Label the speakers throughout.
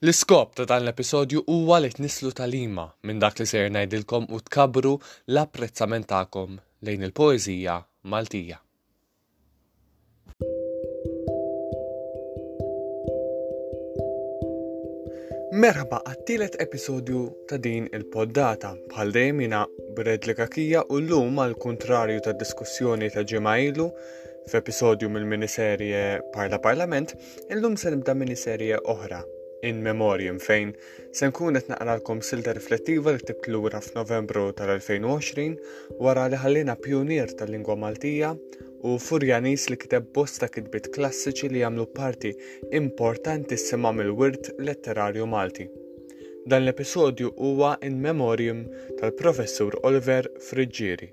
Speaker 1: L-iskop ta' dan l-episodju huwa li tnisslu talima minn dak li sejr ngħidilkom u tkabbru l-apprezzament tagħkom lejn il-poeżija Maltija. Merħba għat-tielet episodju ta' din il-poddata. Bħal dejjem jina bred li kakija u l-lum għal kuntrarju ta' diskussjoni ta' ġimgħa ilu f'episodju mill-miniserje Parla Parlament, Illum se nibda mini serje oħra, In Memoriam, fejn se nkun qed naqralkom silta riflettiva li ktibt lura f'Novembru tal-2020 wara li ħallina pjunier tal-lingwa Maltija u Furjanis li kiteb bosta kitbit klassiċi li jagħmlu parti importantissima mill-wirt letterarju Malti. Dan l-episodju huwa in memoriam tal-professur Oliver Friggieri.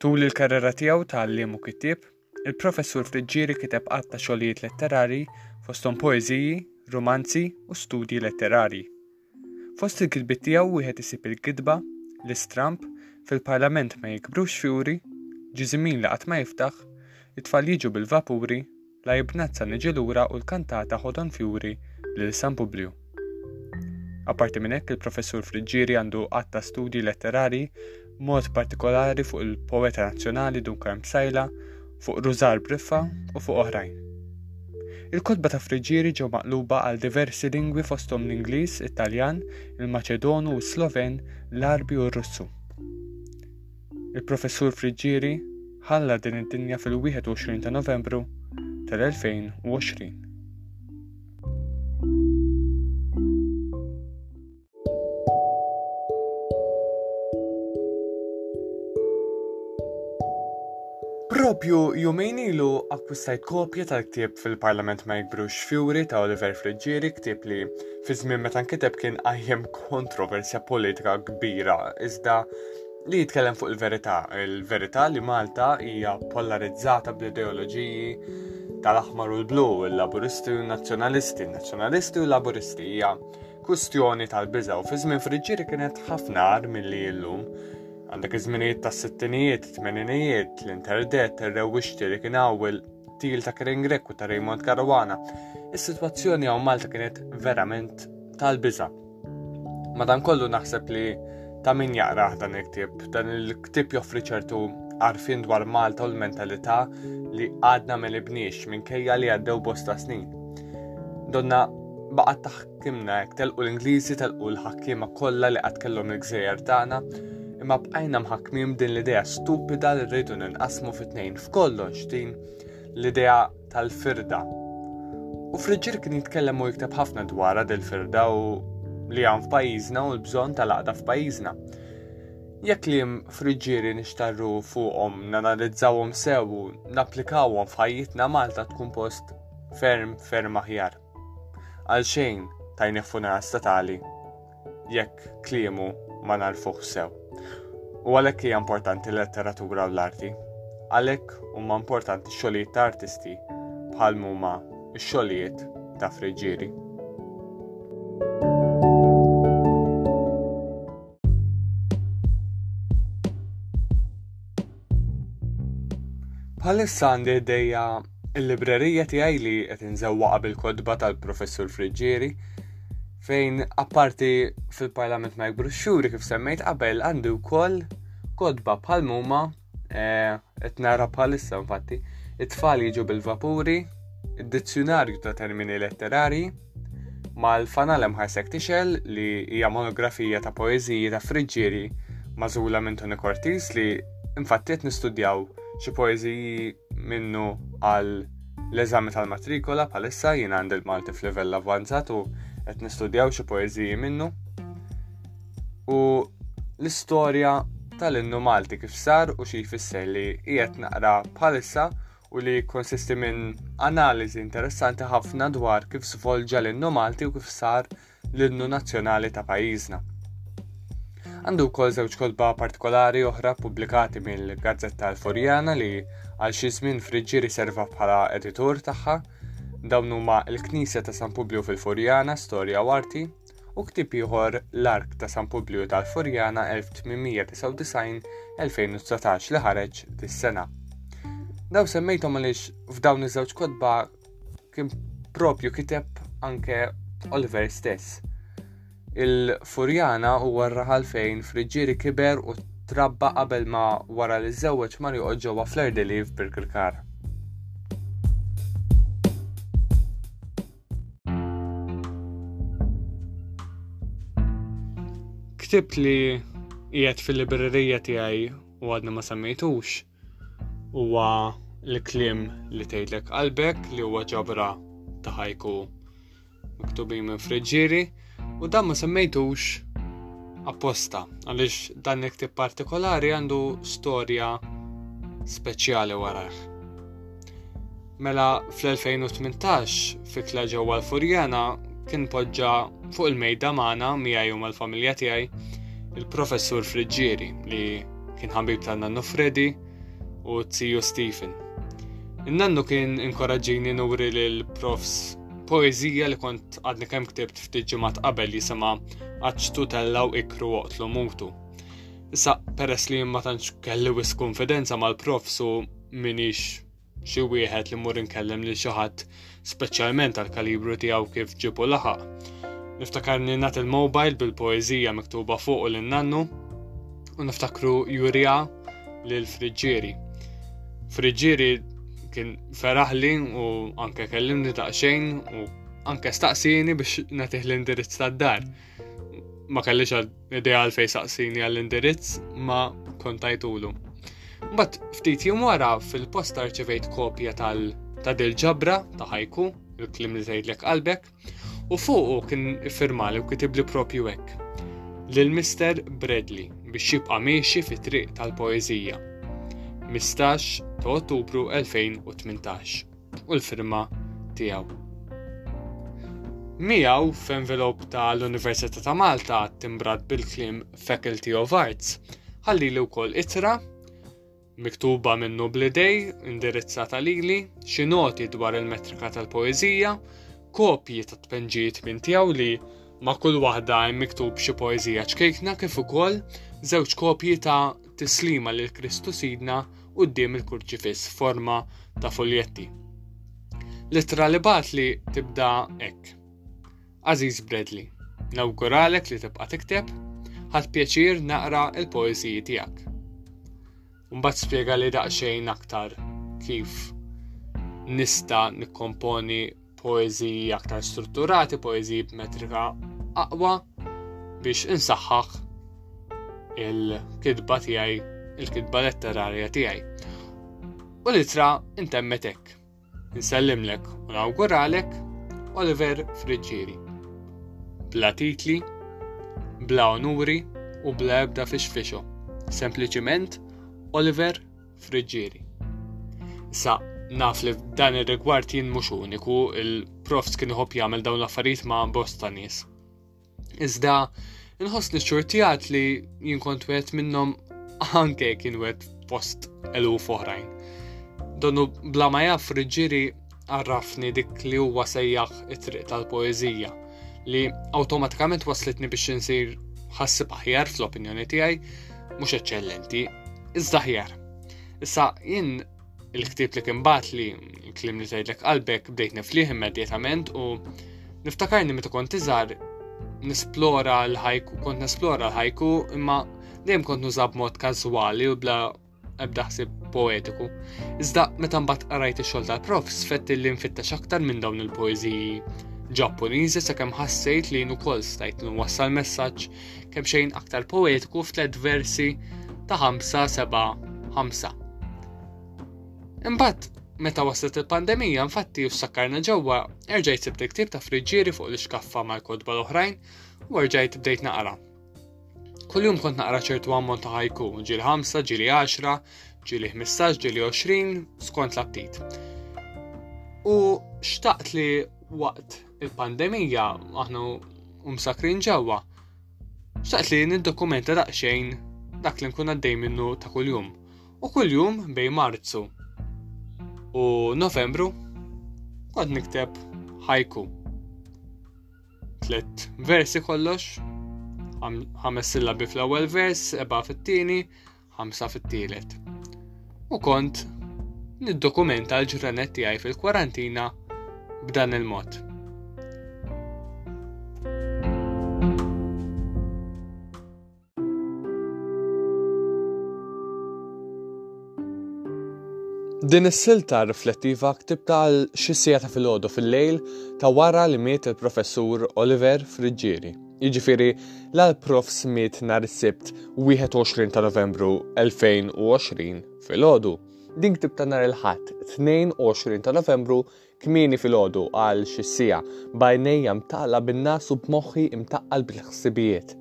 Speaker 1: Tul il-karriera tiegħu ta' għalliem u kittieb, il-Professur Friġġieri kiteb għadd ta' xogħlijiet letterarji fosthom poeżiji, rumanzi u studji letterarji. Fost il-kitbiet tiegħu wieħed isib il-gidba, l-istramp, fil-Parlament ma jikbrux fjuri, ġiżimin li qatt ma jiftaħ, it-tfal jiġu bil-vapuri La jibnazza niġi lura u l-kantata Ħodon Fjuri lil San Publiu. Apparti minn hekk il-Professur Friġġieri għandu għadd ta' studji letterari mod partikolari fuq il-poeta nazzjonali Dunkan Sajla, fuq Rużar Briffa u fuq oħrajn. Il-kotba ta' Friġġieri ġew maqluba għal diversi lingwi fosthom l-Ingliż, it-Taljan, il-Maċedonu u s-Sloven, l-Arbi u r-Russu. Il-Professur Friggieri ħalla din id-dinja fil-21 ta' Novembru tal-2020. Propju jumejn ilu akkwistajt kopja tal-ktieb fil-Parlament ma jikbrux fjuri ta' Oliver Friggieri ktieb li fi żmien meta nkiteb kien għajjem kontroversja politika kbira iżda li jitkellem fuq il-verità, il-verità li Malta hija polarizzata bl-ideoloġiji tal-aħmar u l-blu, il-laburisti u n-nazzjonalisti, il-nazzjonalisti u l-laburisti hija kwistjoni tal-biża u fi żmien friġġieri kienet ħafna għar milli illum. Għandek iż-żminijiet tas-sittinijiet, tmeninijiet, l-interdet, ir-rewwixti li kien għawil til ta' Keren Greku ta' Raymond Caruana. Is-sitwazzjoni hawn Malta kienet verament tal-biża. Madankollu naħseb li ta' min jaqrah dan il-ktib. Dan il-ktib joffri ċertu għarfien dwar Malta u l-mentalità li għadna me libniex minkejja li għaddew bosta snin. Donna baqgħet taħkimna hekk telqu l-Ingliżi telqu l-ħakkiema kollha li qatt kellhom il-gżejjer tagħna, imma bqajna mħakmim din l-idea stupida li rridu ninqasmu fit-tnejn f'kollox din l-idea tal-firda. U Friġġir kien jitkellem u jikteb ħafna dwarha del firda u li għan f'pajjiżna u l-bżonn tal-għaqda f'pajjiżna. Jekk li friġġieri nixtarru fuqhom, nanalizzawhom sew u napplikawhom f'ħajjitna Malta tkun post ferm ferm aħjar. Għal xejn tajni funa statali. jekk kliemu ma narfuh sew. U għalhekk hija importanti l-letteratura u l-arti. Għalhekk huma importanti xogħlijiet ta' artisti bħal huma x-xogħlijiet ta' friġġieri. Bħalissa għandi ideja il-librerija tiegħi li qed inżewwaqa bil-kodba tal-Professur Friġġieri fejn apparti fil-Parlament ma jikbru xuri kif semmejt qabel għandi wkoll kodba bħal muma eh, qed nara bħalissa infatti it-tfal jiġu bil-vapuri, id-dizzjonarju ta' termini letterari, mal-fanal hemm ħarsek tixel li hija monografija ta' poeżiji ta' friġġieri mażula minn Tony Cortis li infatti qed nistudjaw xi poeżiji minnu għal l-eżami tal-matrikola palissa jien għandi l-Malti f'livell avvanzat u qed nistudjaw xi poeżiji minnu. U l-istorja tal-innu Malti kif sar u xi jfisser li qiegħed naqra bħalissa u li konsisti minn analiżi interessanti ħafna dwar kif svolġa l-innu Malti u kif sar l-innu nazzjonali ta' pajjiżna. Għandu wkoll żewġ kotba partikolari oħra pubblikati mill-Gazzetta l-Furjana li għal xi żmien Friġġi riserva bħala editur tagħha. Dawn huma l-Knisja ta' San Publiu fil-Furjana, Storja u Arti, u ktieb ieħor l-Ark ta' San Publiu tal-Furjana 1899-2019 li ħareġ dis-sena. Daw semmejthom għaliex f'dawn iż-żewġ kotba kien propju kiteb anke Oliver stess. Il-Furjana huwa r-raħal fejn Friġġieri kiber u trabba qabel ma wara li żewweġ mar joqgħod ġewwa Fleur de Liv Birkirkar. Ktib li qiegħed fil-librerija tiegħi u għadni ma semmejtux Huwa l-kliem li tgħidlek qalbek li huwa ġabra ta' ħajku miktubin minn friġġieri u dan ma semmejtux apposta għaliex dan il-ktib partikolari għandu storja speċjali warajh. Mela fl-2018 fitla ġewwa l-Furjana kien poġġa fuq il-mejda magħna miegħi u mal-familja tiegħi il-professur Friġġieri li kien ħabib ta' nannu Freddy u t-tiju Stephen. Il-nannu kien inkoraġġini nuri lil profs poezija li kont għadni kemm ktibt ftit ġimgħat qabel jisima għadġtu tellaw ikru waqtlu mutu. Issa peress li ma tantx kelli wis konfidenza mal-profs u minix xi wieħed li mmur inkellem lil xi ħadd speċjalment għal kalibru tiegħu kif ġibu laħaq. Niftakarni nat il-mobile bil-poezija miktuba fuq u l-nannu u niftakru jurija l-friġġieri. Friġġieri kien feraħli u anke kellimni daqsxejn u anke staqsini biex natih l-indirizz tad-dar. ma kellix idea għal fej saqsini għall-indirizz ma kontajtulu. Bat ftit jum wara fil-post arċivejt kopja tal ta' dil ġabra ta' ħajku, il-klim li tgħidlek qalbek, u fuqu kien firmali u kitibli propju hekk. Lil Mr. Bradley biex jibqa' miexi fi triq tal-poeżija. 15 ta' Ottubru 2018. u l-firma tiegħu. Miegħu f'envelop ta' l-Università ta' Malta timbrat bil-klim Faculty of Arts ħalli li wkoll itra miktuba minnu blidej indirizzata lili xi noti dwar il-metrika tal-poeżija, kopji ta' tpenġijiet minn tiegħu li ma' kull waħda hemm miktub xi poeżija ċkejkna kif ukoll żewġ kopji ta' tislima lil Kristu Sidna quddiem il-kurċifiss forma ta' foljetti. L-ittra li bat li tibda hekk. Aziz Bradley, nawguralek li tibqa' tikteb, ħadd pjaċir naqra l-poeżiji tiegħek. Mbagħad spjega li daqsxejn aktar kif nista' nikkomponi poeżiji aktar strutturati, poeżiji b'metrika aqwa biex insaħħaħ il-kidba tiegħi, il-kidba letterarja tiegħi. U litra intemmetek. Insellimlek u nawguralek Oliver Friġġieri. Bla titli, bla onuri u bla ebda fixfixo. Sempliċiment Oliver friġġieri. Sa, naf li f'dan ir-rigward jien mhux uniku, il-profs kien iħobb jagħmel dawn l-affarijiet ma' bosta nies. Iżda, nħossni xurtijat li jien kont wieħed minnhom anke kien wieħed post eluf oħrajn. Donu bla ma jaf friġġieri għarrafni dik li huwa sejjaħ it-triq tal-poeżija li awtomatikament waslitni biex insir ħassib aħjar fl-opinjoni tiegħi mhux eċċellenti, iżda aħjar. Issa jien il-ktieb li kien bat li klim li tgħidlek qalbek bdejt niflih immedjatament u niftakarni meta kont iżgħar nisplora l-ħajku, kont nesplora l-ħajku imma dejjem kont nużab mod każwali u bla ebda ħsieb poetiku. Iżda meta mbagħad qrajt ix-xogħol tal-prof sfett li nfittex aktar minn dawn il-poeżiji Ġappuniżi sakemm ħassejt li jien ukoll stajt nwassal messaġġ kemm xejn aktar poetiku f'tliet versi ta' 5-7-5. Imbagħad meta waslet il-pandemija infatti u sakkarna ġewwa erġajt sibt il-ktieb ta' friġġieri fuq l-iskaffa mal-kotba l-oħrajn u erġajt bdejt naqra. Kuljum kont naqra ċertu ammont ta' ħajku, ġili 5, ġili 10, ġili 15, ġili 20, skont l-aptit. U xtaqt li waqt il-pandemija aħna umsakrin ġewwa, xtaqt li niddokumenta daqsxejn dak li nkun għaddej minnu ta' kuljum. U kuljum bej Marzu u Novembru kont nikteb ħajku. Tlet versi kollox, ħames sillabi fl-ewwel vers, eba' fit-tieni, ħamsa fit-tielet. U kont niddokumenta l-ġranet tiegħi fil-kwarantina b'dan il-mod. Din is-silta riflettiva ktibta għal xi sija ta' filgħodu fil-lejl ta' wara li miet il-professur Oliver Friggieri. Jiġifieri l-prof smiet nhar is-Sibt 21 ta' Novembru 2020 filgħodu. Din ktibta nhar il-Ħadd 22 ta' Novembru Kmieni filgħodu, għal xi siegħa, b'għajnejja mtagħlqa bin-ngħas u b'moħħi mtaqqal bil-ħsibijiet.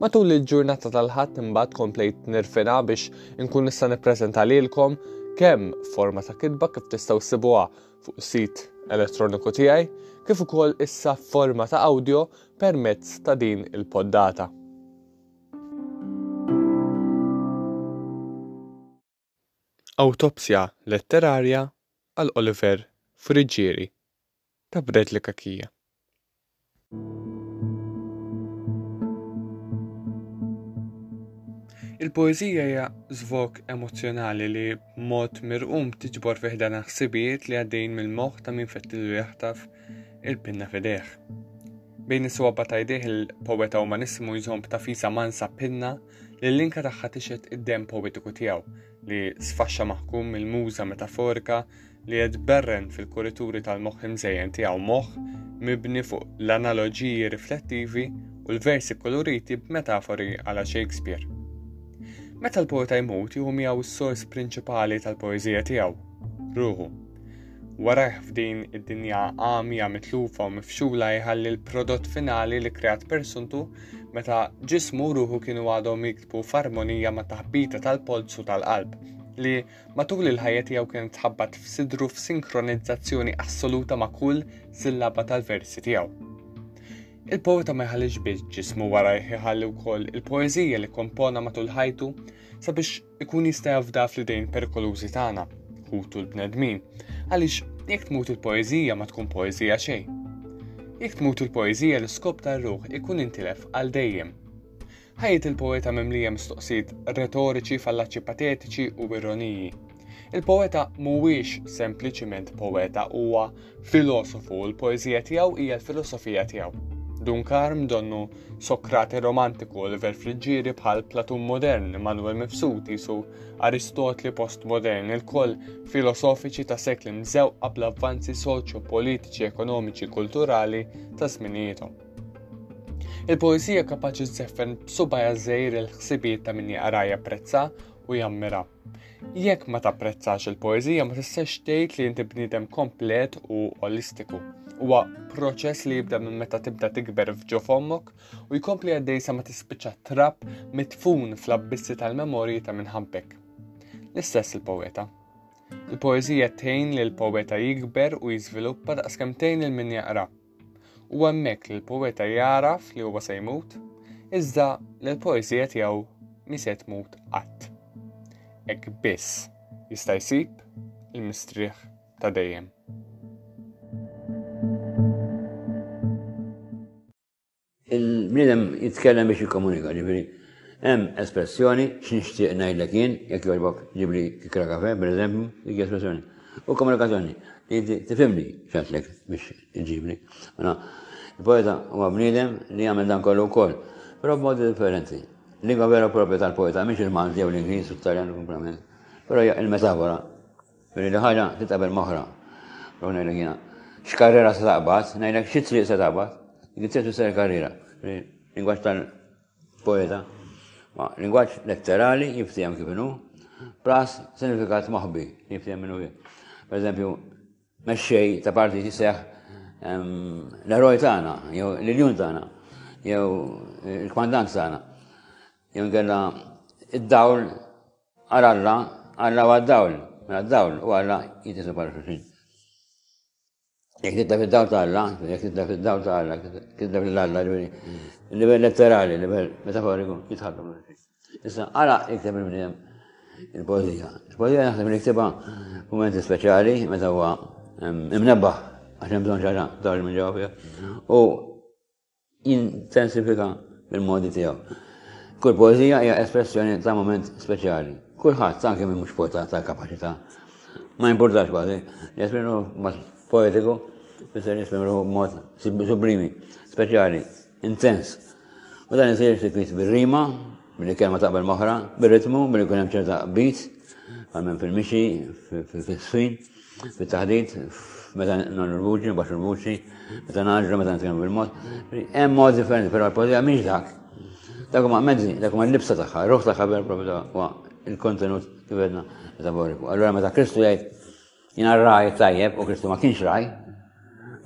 Speaker 1: Matul il-ġurnata tal-Ħadd imbagħad komplejt nirfina biex inkun nista' nippreżenta lilkom kemm forma ta' kitba kif tistgħu ssibuha fuq is-sit elettroniku tiegħi, kif ukoll issa f'forma ta' awdjo permezz ta' din il-poddata. Awtopsja letterarja għal Oliver Friggieri ta' Bradley Cachia. Il-poeżija hija żvok emozzjonali li mod mirqum tiġbor fih dan ħsibijiet li għaddejn mill-moħħ ta' min fettilu jaħtaf il-pinna fidejh. Bejn is-swaba ta' jdejh il-poeta umanissimu jżomm ta' fisa mansa pinna li l-linka tagħha tixed id-dem poetiku tiegħu li sfaxxa maħkum mill-muża metaforika li qed berren fil-kurituri tal-moħħ imżejjen tiegħu moħħ mibni fuq l-analoġiji riflettivi u l-versi koloriti b'metafori għala Shakespeare. Meta l-poeta jmut jieħu miegħu s-sors prinċipali tal-poeżija tiegħu, ruħu. warajh f'din id-dinja għamja mitlufa u mifxula jħalli l-prodott finali li kreat persuntu meta ġismu ruħu kienu għadhom jiktbu f'armonija ma' taħbita tal-polz u tal-qalb li matul il-ħajja tiegħu kien tħabbat f'sidru f'sinkronizzazzjoni assoluta ma' kull sillaba tal-versi tiegħu. Il-poeta ma jħallix biss ġismu wara jħalli wkoll il-poeżija li kompona matul ħajtu sabiex ikun jista' jafda fl-idejn perikolużi tagħna, ħutu l-bnedmin, għaliex jekk tmut il-poeżija ma tkun poeżija xejn. Jekk tmut il-poeżija l-iskop tar-ruħ ikun intilef għal dejjem. Ħajjet il-poeta mimlija mistoqsijiet retoriċi, fallaċi patetiċi u ironiji. Il-poeta mhuwiex sempliċiment poeta huwa Filosofu u l-poeżija tiegħu hija l-filosofija tiegħu. Dunkarm donnu Sokrate romantiku l-ver friġġieri bħal Platun modern, Manuel Mifsud jisu Aristotli postmodern il-koll filosofiċi ta' sekli mżew qabla avvanzi soċjo, politiċi, ekonomiċi, kulturali ta' żminijiethom. Il-poeżija kapaċi żeffen b'subajja żejr il-ħsibijiet ta' min jaqra japprezza u jammira. Jekk ma tapprezzax il-poeżija ma tistax tgħid li inti bniedem komplet u olistiku. Huwa proċess li jibda minn meta tibda tikber f'ġo fommok u jkompli għaddej sa ma tispiċċa trab mitfun fl-abbissi tal-memorji ta' minħabbek. L-istess il-poeta. Il-poeżija tgħin li l-poeta jikber u jiżviluppa daqskemm tgħin il-min jaqra. Huwa hemmhekk li l-poeta jagħraf li huwa se jmut, iżda li l-poeżija tiegħu mi se tmut qatt. Hekk biss jista' jsib il-mistrieħ ta' dejjem.
Speaker 2: Il-bniedem jitkellem biex jikkomunika, ġifieri hemm espressjoni x'nixtieq ngħidlek jien jekk jogħġbok ġibli kikra kafe, pereżempju, dik espressjoni. U komunikazzjoni, inti tifhimni x'għedlek biex iġibli. Mela, il-poeta huwa bniedem li jagħmel dan kollu wkoll, però b'modi differenti. Lingwa vera propja tal-poeta mhix il-Malti jew l-Ingliż u t-Taljan komplement, però hija il-metafora. Billi ħaġa titqabel moħra. Ruħ ngħidlek jiena. X'karriera se taqbad, ngħidlek xi triq se taqbad. Dik triq tisser karriera. Lingwaġġ tal-poeta. Ma lingwaġġ letterali jiftijem kif inhu, plas sinifikat moħbi jiftijem minnu kif. Per eżempju, mexxej ta' parti jiseħ l-eroj tagħna, jew l-iljun tagħna, jew il-kmandant tagħna, jew nkella id-dawl Għal Alla, Alla huwa d-dawl, mela d-dawl u Alla jitisu bħal xulxin. Jek tibda fid-dawl ta' Alla, jek tibda fid-dawl ta' Alla, tibda fil-Alla, livell letterali, livell metaforiku, jitħaddu minn xulxin. Issa, għala jikteb il-bniem il-poezija. Il-poezija naħseb li jiktibha momenti speċjali, meta huwa imnebbaħ, għax hemm bżonn ġara dawl minn ġewwa U jintensifika bil-modi tiegħu. Kull poeżija hija espressjoni ta' mument speċjali. Kulħadd, anke minn mhux poeta ta' kapaċità, ma jimpurtax kważi, jesprimu mod poetiku, fisser jesprimu mod sublimi, speċjali, intens. U dan isir sikwit bir-rima, billi kelma taqbel moħra, bir-ritmu, billi kun hemm ċerta beat, għalmen fil-mixi, fil-swin. Fit-taħdit, meta nagħmlu l-vuċi, nbaxxu l-vuċi, meta naġru, meta nitkellmu bil-mod, hemm mod differenti, però l-poeżija mhix dak. Dak huma mezzi, dak huma l-libsa tagħha, ruħ tagħha vera propju huwa il-kontenut kif għedna metaboliku. Allura meta Kristu jgħid jina raj tajjeb u Kristu ma kienx raj,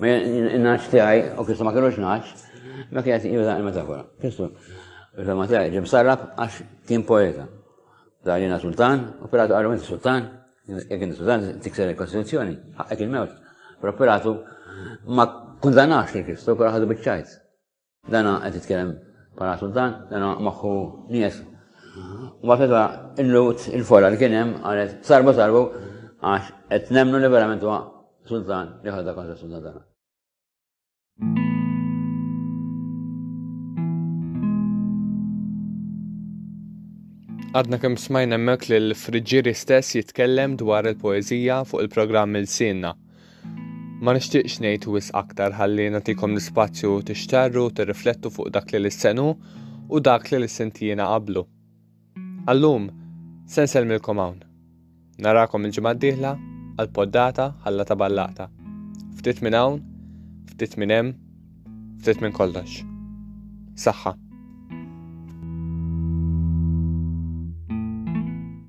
Speaker 2: naċ tiegħi u Kristu ma kienux naċ, ma kienet juża il-metafora. Kristu, il-fema tiegħi ġim sarrab għax kien poeta. Dalina sultan, u piratu għallu inti sultan, Jekk inti Sudan tikser il-Kostituzzjoni, ħaqqek il-mewt. Properatu ma kundanax li Kristu, kura ħadu biċċajt. Dana qed jitkellem bħala Sudan, dana maħħu nies. U ma feta il-lut il-folla li kien hemm qalet sarbu sarbu għax qed nemnu li verament huwa Sudan li ħadda kontra Sudan dana.
Speaker 1: Għadna kemm smajna hemmhekk li l-friġġieri stess jitkellem dwar il-poeżija fuq il-programm il-sinna. Ma nixtieqx ngħid wis aktar ħalli nagħtikom l-ispazju tixtarru tirriflettu fuq dak li lissenu u dak li lissentijina qablu. Għallum se nsellmilkom hawn. Narakom il-ġimgħa d-dieħla għal poddata ħalla ta' ballata. Ftit minn hawn, ftit minn hemm, ftit minn kollox. Saħħa.